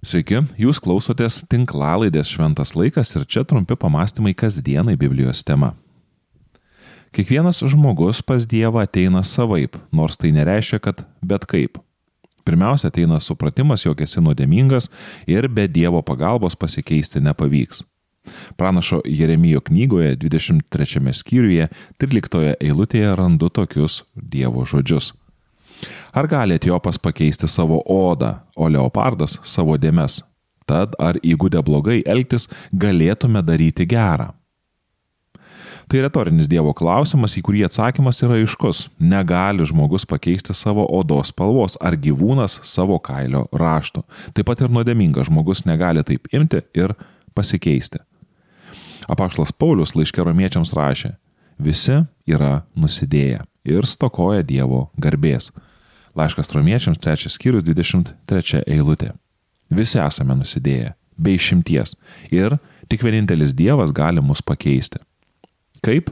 Sveiki, jūs klausotės tinklalaidės Šventas laikas ir čia trumpi pamastymai kasdienai Biblijos tema. Kiekvienas žmogus pas Dievą ateina savaip, nors tai nereiškia, kad bet kaip. Pirmiausia, ateina supratimas, jog esi nuodėmingas ir be Dievo pagalbos pasikeisti nepavyks. Pranašo Jeremijo knygoje 23 skyriuje 13 eilutėje randu tokius Dievo žodžius. Ar gali etiopas pakeisti savo odą, o leopardas savo dėmes? Tad ar įgūdę blogai elgtis galėtume daryti gerą? Tai retorinis Dievo klausimas, į kurį atsakymas yra aiškus. Negali žmogus pakeisti savo odos spalvos ar gyvūnas savo kailio rašto. Taip pat ir nuodėmingas žmogus negali taip imti ir pasikeisti. Apaštlas Paulius laiškė romiečiams rašė, visi yra nusidėję ir stokoja Dievo garbės. Laiškas romiečiams 3 skyrius 23 eilutė. Visi esame nusidėję, be išimties. Ir tik vienintelis Dievas gali mus pakeisti. Kaip?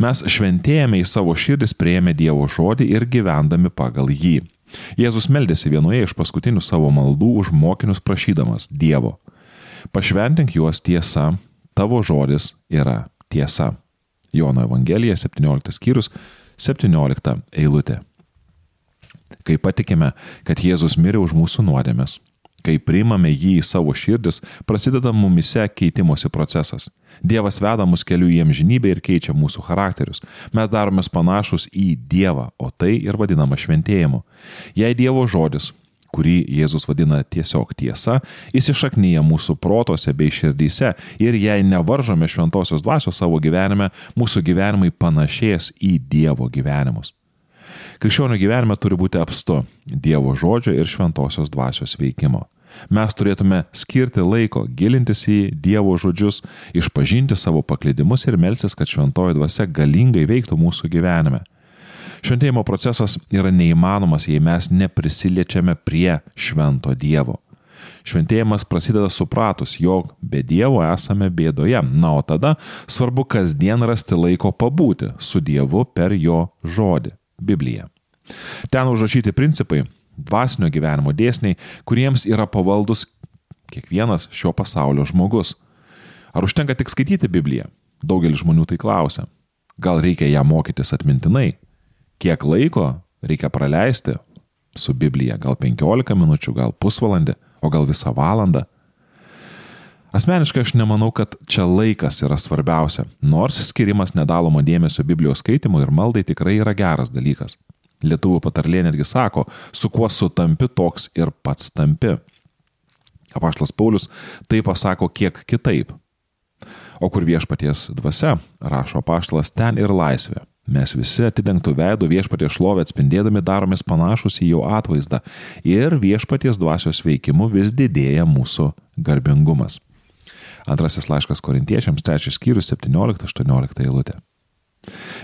Mes šventėjame į savo širdis prieėmę Dievo žodį ir gyvendami pagal jį. Jėzus meldėsi vienoje iš paskutinių savo maldų už mokinius prašydamas Dievo. Pašventink juos tiesa, tavo žodis yra tiesa. Jono Evangelija 17 skyrius 17 eilutė kai patikime, kad Jėzus mirė už mūsų nuodėmės. Kai priimame jį į savo širdis, prasideda mumise keitimosi procesas. Dievas veda mus keliu į amžinybę ir keičia mūsų charakterius. Mes daromės panašus į Dievą, o tai ir vadinama šventėjimu. Jei Dievo žodis, kurį Jėzus vadina tiesiog tiesa, įsišaknyja mūsų protose bei širdyse ir jei nevaržome šventosios dvasios savo gyvenime, mūsų gyvenimai panašės į Dievo gyvenimus. Krikščionių gyvenime turi būti apstu Dievo žodžio ir šventosios dvasios veikimo. Mes turėtume skirti laiko gilintis į Dievo žodžius, išpažinti savo paklydimus ir melsis, kad šventoji dvasia galingai veiktų mūsų gyvenime. Šventėjimo procesas yra neįmanomas, jei mes neprisiliečiame prie švento Dievo. Šventėjimas prasideda supratus, jog be Dievo esame bėdoje. Na, o tada svarbu kasdien rasti laiko pabūti su Dievu per jo žodį. Biblija. Ten užrašyti principai, dvasinio gyvenimo dėsniai, kuriems yra pavaldus kiekvienas šio pasaulio žmogus. Ar užtenka tik skaityti Bibliją? Daugelis žmonių tai klausia. Gal reikia ją mokytis atmintinai? Kiek laiko reikia praleisti su Biblija? Gal 15 minučių, gal pusvalandį, o gal visą valandą? Asmeniškai aš nemanau, kad čia laikas yra svarbiausia, nors skirimas nedalomo dėmesio Biblijos skaitimui ir maldai tikrai yra geras dalykas. Lietuvų patarlė netgi sako, su kuo sutampi toks ir pats tampi. Apaštlas Paulius tai pasako kiek kitaip. O kur viešpaties dvasia, rašo apaštalas, ten ir laisvė. Mes visi atidengtų veidų viešpaties šlovę atspindėdami daromės panašus į jo atvaizdą ir viešpaties dvasios veikimu vis didėja mūsų garbingumas. Antrasis laiškas korintiečiams, trečias skyrius, 17-18 eilutė.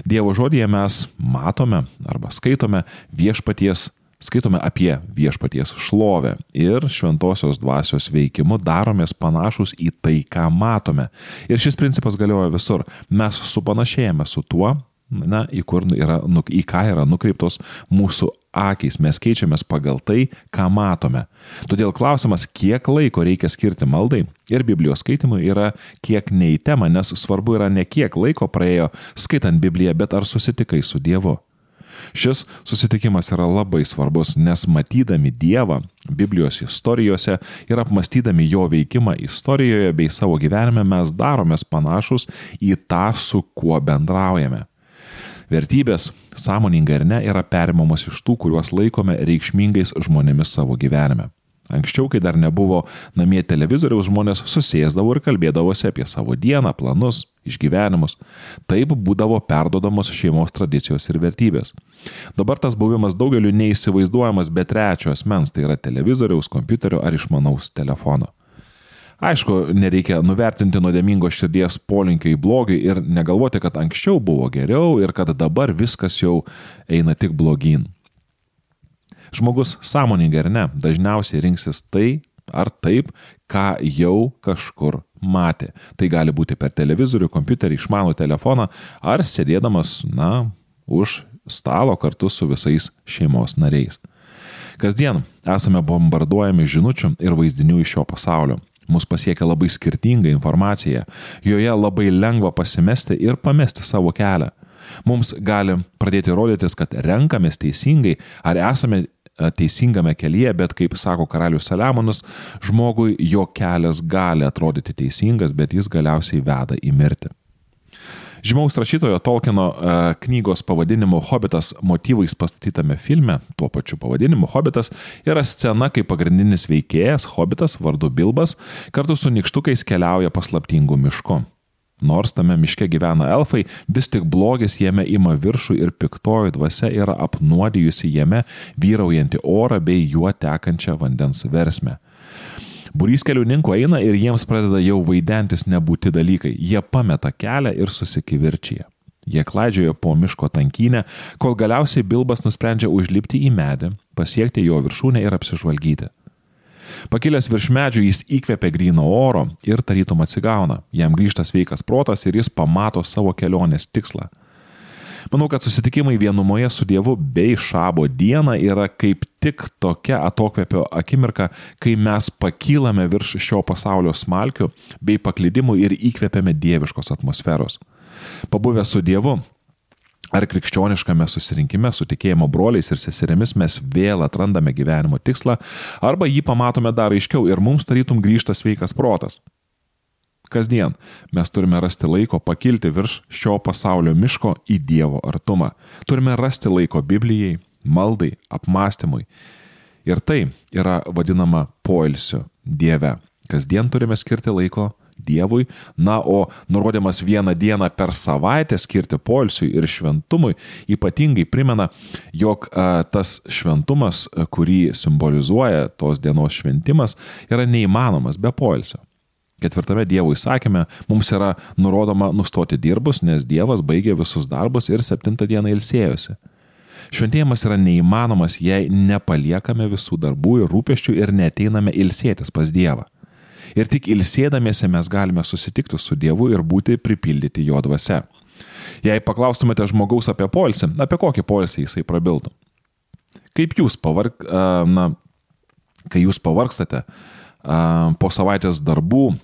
Dievo žodėje mes matome arba skaitome viešpaties, skaitome apie viešpaties šlovę ir šventosios dvasios veikimu daromės panašus į tai, ką matome. Ir šis principas galioja visur. Mes supanašėjame su tuo, na, į, yra, į ką yra nukreiptos mūsų akys, mes keičiamės pagal tai, ką matome. Todėl klausimas, kiek laiko reikia skirti maldai ir Biblijos skaitimui yra kiek ne į temą, nes svarbu yra ne kiek laiko praėjo skaitant Bibliją, bet ar susitikai su Dievu. Šis susitikimas yra labai svarbus, nes matydami Dievą Biblijos istorijose ir apmastydami jo veikimą istorijoje bei savo gyvenime mes daromės panašus į tą, su kuo bendraujame. Vertybės, sąmoningai ar ne, yra perimamos iš tų, kuriuos laikome reikšmingais žmonėmis savo gyvenime. Anksčiau, kai dar nebuvo namie televizoriaus, žmonės susėsdavo ir kalbėdavosi apie savo dieną, planus, išgyvenimus. Taip būdavo perdodamos šeimos tradicijos ir vertybės. Dabar tas buvimas daugeliu neįsivaizduojamas be trečio asmens, tai yra televizoriaus, kompiuterio ar išmanaus telefono. Aišku, nereikia nuvertinti nuodėmingo širdies polinkio į blogį ir negalvoti, kad anksčiau buvo geriau ir kad dabar viskas jau eina tik blogyn. Žmogus sąmoningai ar ne, dažniausiai rinksis tai ar taip, ką jau kažkur matė. Tai gali būti per televizorių, kompiuterį, išmanų telefoną ar sėdėdamas, na, už stalo kartu su visais šeimos nariais. Kasdien esame bombarduojami žinučių ir vaizdinių iš šio pasaulio. Mus pasiekia labai skirtinga informacija, joje labai lengva pasimesti ir pamesti savo kelią. Mums gali pradėti rodytis, kad renkamės teisingai ar esame e, teisingame kelyje, bet kaip sako karalius Saliamonas, žmogui jo kelias gali atrodyti teisingas, bet jis galiausiai veda į mirtį. Žymaus rašytojo Tolkieno e, knygos pavadinimu Hobbitas motyvais pastatytame filme, tuo pačiu pavadinimu Hobbitas, yra scena, kai pagrindinis veikėjas Hobbitas vardu Bilbas kartu su nikštukais keliauja paslaptingu mišku. Nors tame miške gyvena elfai, vis tik blogis jame ima viršų ir piktoji dvasia yra apnuodijusi jame vyraujantį orą bei juo tekančią vandens versmę. Būrys keliauninkų eina ir jiems pradeda jau vaidentis nebūti dalykai. Jie pameta kelią ir susikivirčyje. Jie klaidžiojo po miško tankynę, kol galiausiai Bilbas nusprendžia užlipti į medį, pasiekti jo viršūnę ir apsižvalgyti. Pakilęs virš medžių jis įkvepia gryno oro ir tarytum atsigauna. Jam grįžta sveikas protas ir jis pamato savo kelionės tikslą. Manau, kad susitikimai vienumoje su Dievu bei šabo diena yra kaip tik tokia atokvėpio akimirka, kai mes pakylame virš šio pasaulio smalkių bei paklydimų ir įkvepiame dieviškos atmosferos. Pabuvę su Dievu, Ar krikščioniškame susirinkime su tikėjimo broliais ir seserimis mes vėl atrandame gyvenimo tikslą, arba jį pamatome dar aiškiau ir mums tarytum grįžta sveikas protas. Kasdien mes turime rasti laiko pakilti virš šio pasaulio miško į Dievo artumą. Turime rasti laiko Biblijai, maldai, apmąstymui. Ir tai yra vadinama poilsiu Dieve. Kasdien turime skirti laiko Dievui, na, o nurodymas vieną dieną per savaitę skirti poilsiui ir šventumui ypatingai primena, jog a, tas šventumas, kurį simbolizuoja tos dienos šventimas, yra neįmanomas be poilsio. Ketvirtame Dievo įsakyme mums yra nurodoma nustoti dirbus, nes Dievas baigė visus darbus ir septintą dieną ilsėjosi. Šventėjimas yra neįmanomas, jei nepaliekame visų darbų ir rūpeščių ir neteiname ilsėtis pas Dievą. Ir tik ilsėdamiesi mes galime susitikti su Dievu ir būti pripildyti jo dvasia. Jei paklaustumėte žmogaus apie polsį, apie kokį polsį jisai prabiltų? Kaip jūs pavarg, na, kai jūs pavargstate po savaitės darbų,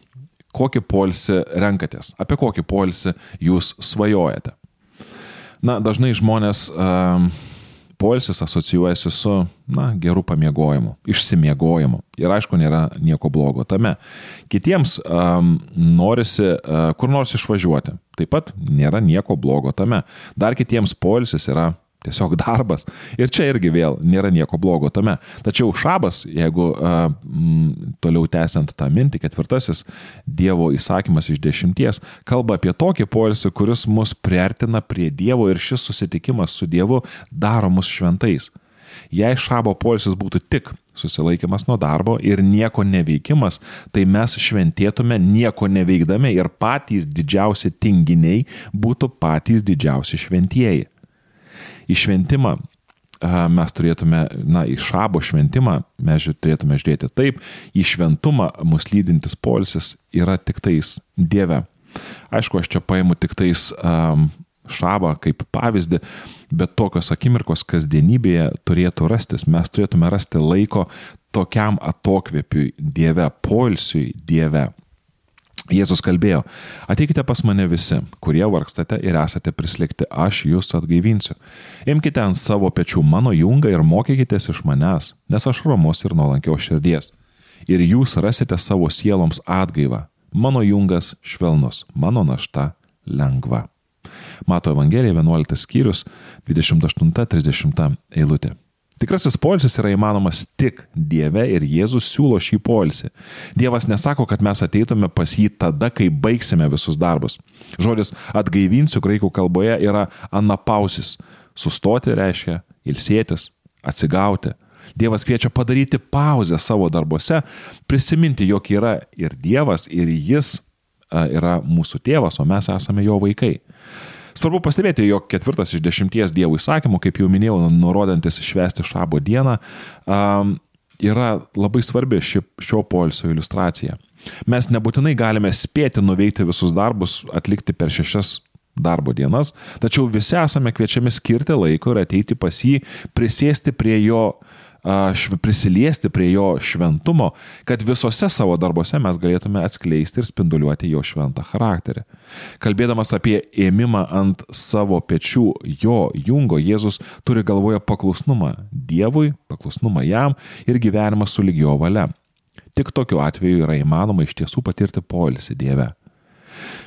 kokį polisį renkatės, apie kokį polisį jūs svajojate. Na, dažnai žmonės um, polisis asocijuojasi su, na, geru pamiegojimu, išsimiegojimu. Ir aišku, nėra nieko blogo tame. Kitiems um, norisi uh, kur nors išvažiuoti. Taip pat nėra nieko blogo tame. Dar kitiems polisis yra tiesiog darbas. Ir čia irgi vėl nėra nieko blogo tame. Tačiau šabas, jeigu m, toliau tęsiant tą mintį, ketvirtasis Dievo įsakymas iš dešimties, kalba apie tokį poilsį, kuris mus priartina prie Dievo ir šis susitikimas su Dievu daro mus šventais. Jei šabo poilsis būtų tik susilaikimas nuo darbo ir nieko neveikimas, tai mes šventėtume nieko neveikdami ir patys didžiausi tinginiai būtų patys didžiausi šventieji į šventimą mes turėtume, na, į šabo šventimą mes turėtume žiūrėti taip, į šventumą mus lydintis polisis yra tik tais Dieve. Aišku, aš čia paimu tik tais um, šabą kaip pavyzdį, bet tokios akimirkos kasdienybėje turėtų rastis. Mes turėtume rasti laiko tokiam atokvėpiui Dieve, polsiui Dieve. Jėzus kalbėjo, ateikite pas mane visi, kurie vargstate ir esate prislėgti, aš jūs atgaivinsiu. Imkite ant savo pečių mano jungą ir mokykitės iš manęs, nes aš ramus ir nuolankios širdies. Ir jūs rasite savo sieloms atgaivą. Mano jungas švelnus, mano našta lengva. Mato Evangelija 11 skyrius 28-30 eilutė. Tikrasis poilsis yra įmanomas tik Dieve ir Jėzus siūlo šį poilsį. Dievas nesako, kad mes ateitume pas jį tada, kai baigsime visus darbus. Žodis atgaivinsiu graikų kalboje yra anapausis. Sustoti reiškia ilsėtis, atsigauti. Dievas kviečia padaryti pauzę savo darbuose, prisiminti, jog yra ir Dievas, ir Jis yra mūsų tėvas, o mes esame jo vaikai. Svarbu pastebėti, jog ketvirtas iš dešimties dievų įsakymų, kaip jau minėjau, nurodantis švęsti šabo dieną, um, yra labai svarbi ši, šio polsio iliustracija. Mes nebūtinai galime spėti nuveikti visus darbus, atlikti per šešias darbo dienas, tačiau visi esame kviečiami skirti laiko ir ateiti pas jį, prisėsti prie jo prisiliesti prie jo šventumo, kad visose savo darbuose mes galėtume atskleisti ir spinduliuoti jo šventą charakterį. Kalbėdamas apie ėmimą ant savo pečių jo jungo, Jėzus turi galvoje paklusnumą Dievui, paklusnumą jam ir gyvenimą su lygio valia. Tik tokiu atveju yra įmanoma iš tiesų patirti poilsį Dieve.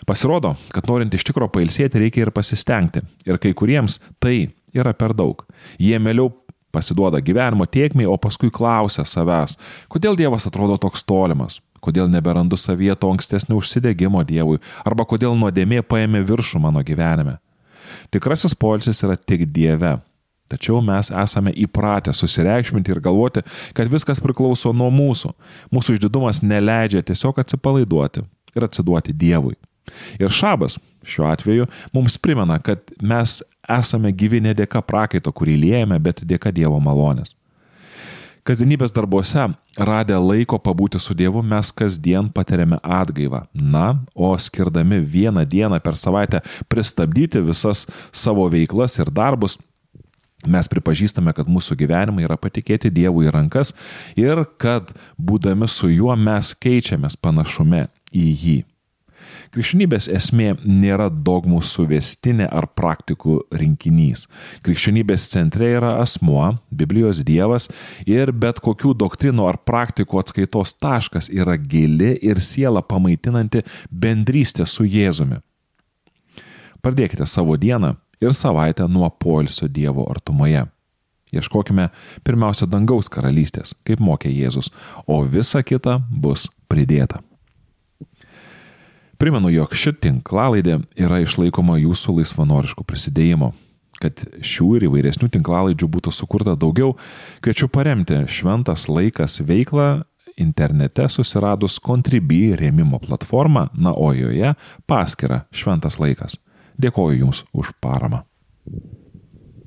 Pasirodo, kad norint iš tikro pailsėti reikia ir pasistengti. Ir kai kuriems tai yra per daug. Jie mieliau pasiduoda gyvenimo tiekmiai, o paskui klausia savęs, kodėl Dievas atrodo toks tolimas, kodėl neberandu savyje to ankstesnio užsidėgymo Dievui, arba kodėl nuodėmė paėmė viršų mano gyvenime. Tikrasis poilsis yra tik Dieve. Tačiau mes esame įpratę susireikšminti ir galvoti, kad viskas priklauso nuo mūsų. Mūsų išdidumas neleidžia tiesiog atsipalaiduoti ir atsiduoti Dievui. Ir šabas šiuo atveju mums primena, kad mes esame gyvi ne dėka prakaito, kurį liejame, bet dėka Dievo malonės. Kasdienybės darbuose, radę laiko pabūti su Dievu, mes kasdien patiriame atgaivą. Na, o skirdami vieną dieną per savaitę pristabdyti visas savo veiklas ir darbus, mes pripažįstame, kad mūsų gyvenimai yra patikėti Dievui į rankas ir kad būdami su juo mes keičiamės panašume į jį. Krikščionybės esmė nėra dogmų suvestinė ar praktikų rinkinys. Krikščionybės centre yra asmuo, Biblijos Dievas ir bet kokių doktrinų ar praktikų atskaitos taškas yra gili ir siela pamaitinanti bendrystė su Jėzumi. Pradėkite savo dieną ir savaitę nuo poilsio Dievo artumoje. Ieškokime pirmiausia dangaus karalystės, kaip mokė Jėzus, o visa kita bus pridėta. Primenu, jog ši tinklalaidė yra išlaikoma jūsų laisvanoriškų prisidėjimo. Kad šių ir įvairesnių tinklalaidžių būtų sukurta daugiau, kviečiu paremti Šventas laikas veiklą internete susiradus Contribui rėmimo platformą, na o joje paskira Šventas laikas. Dėkoju Jums už paramą.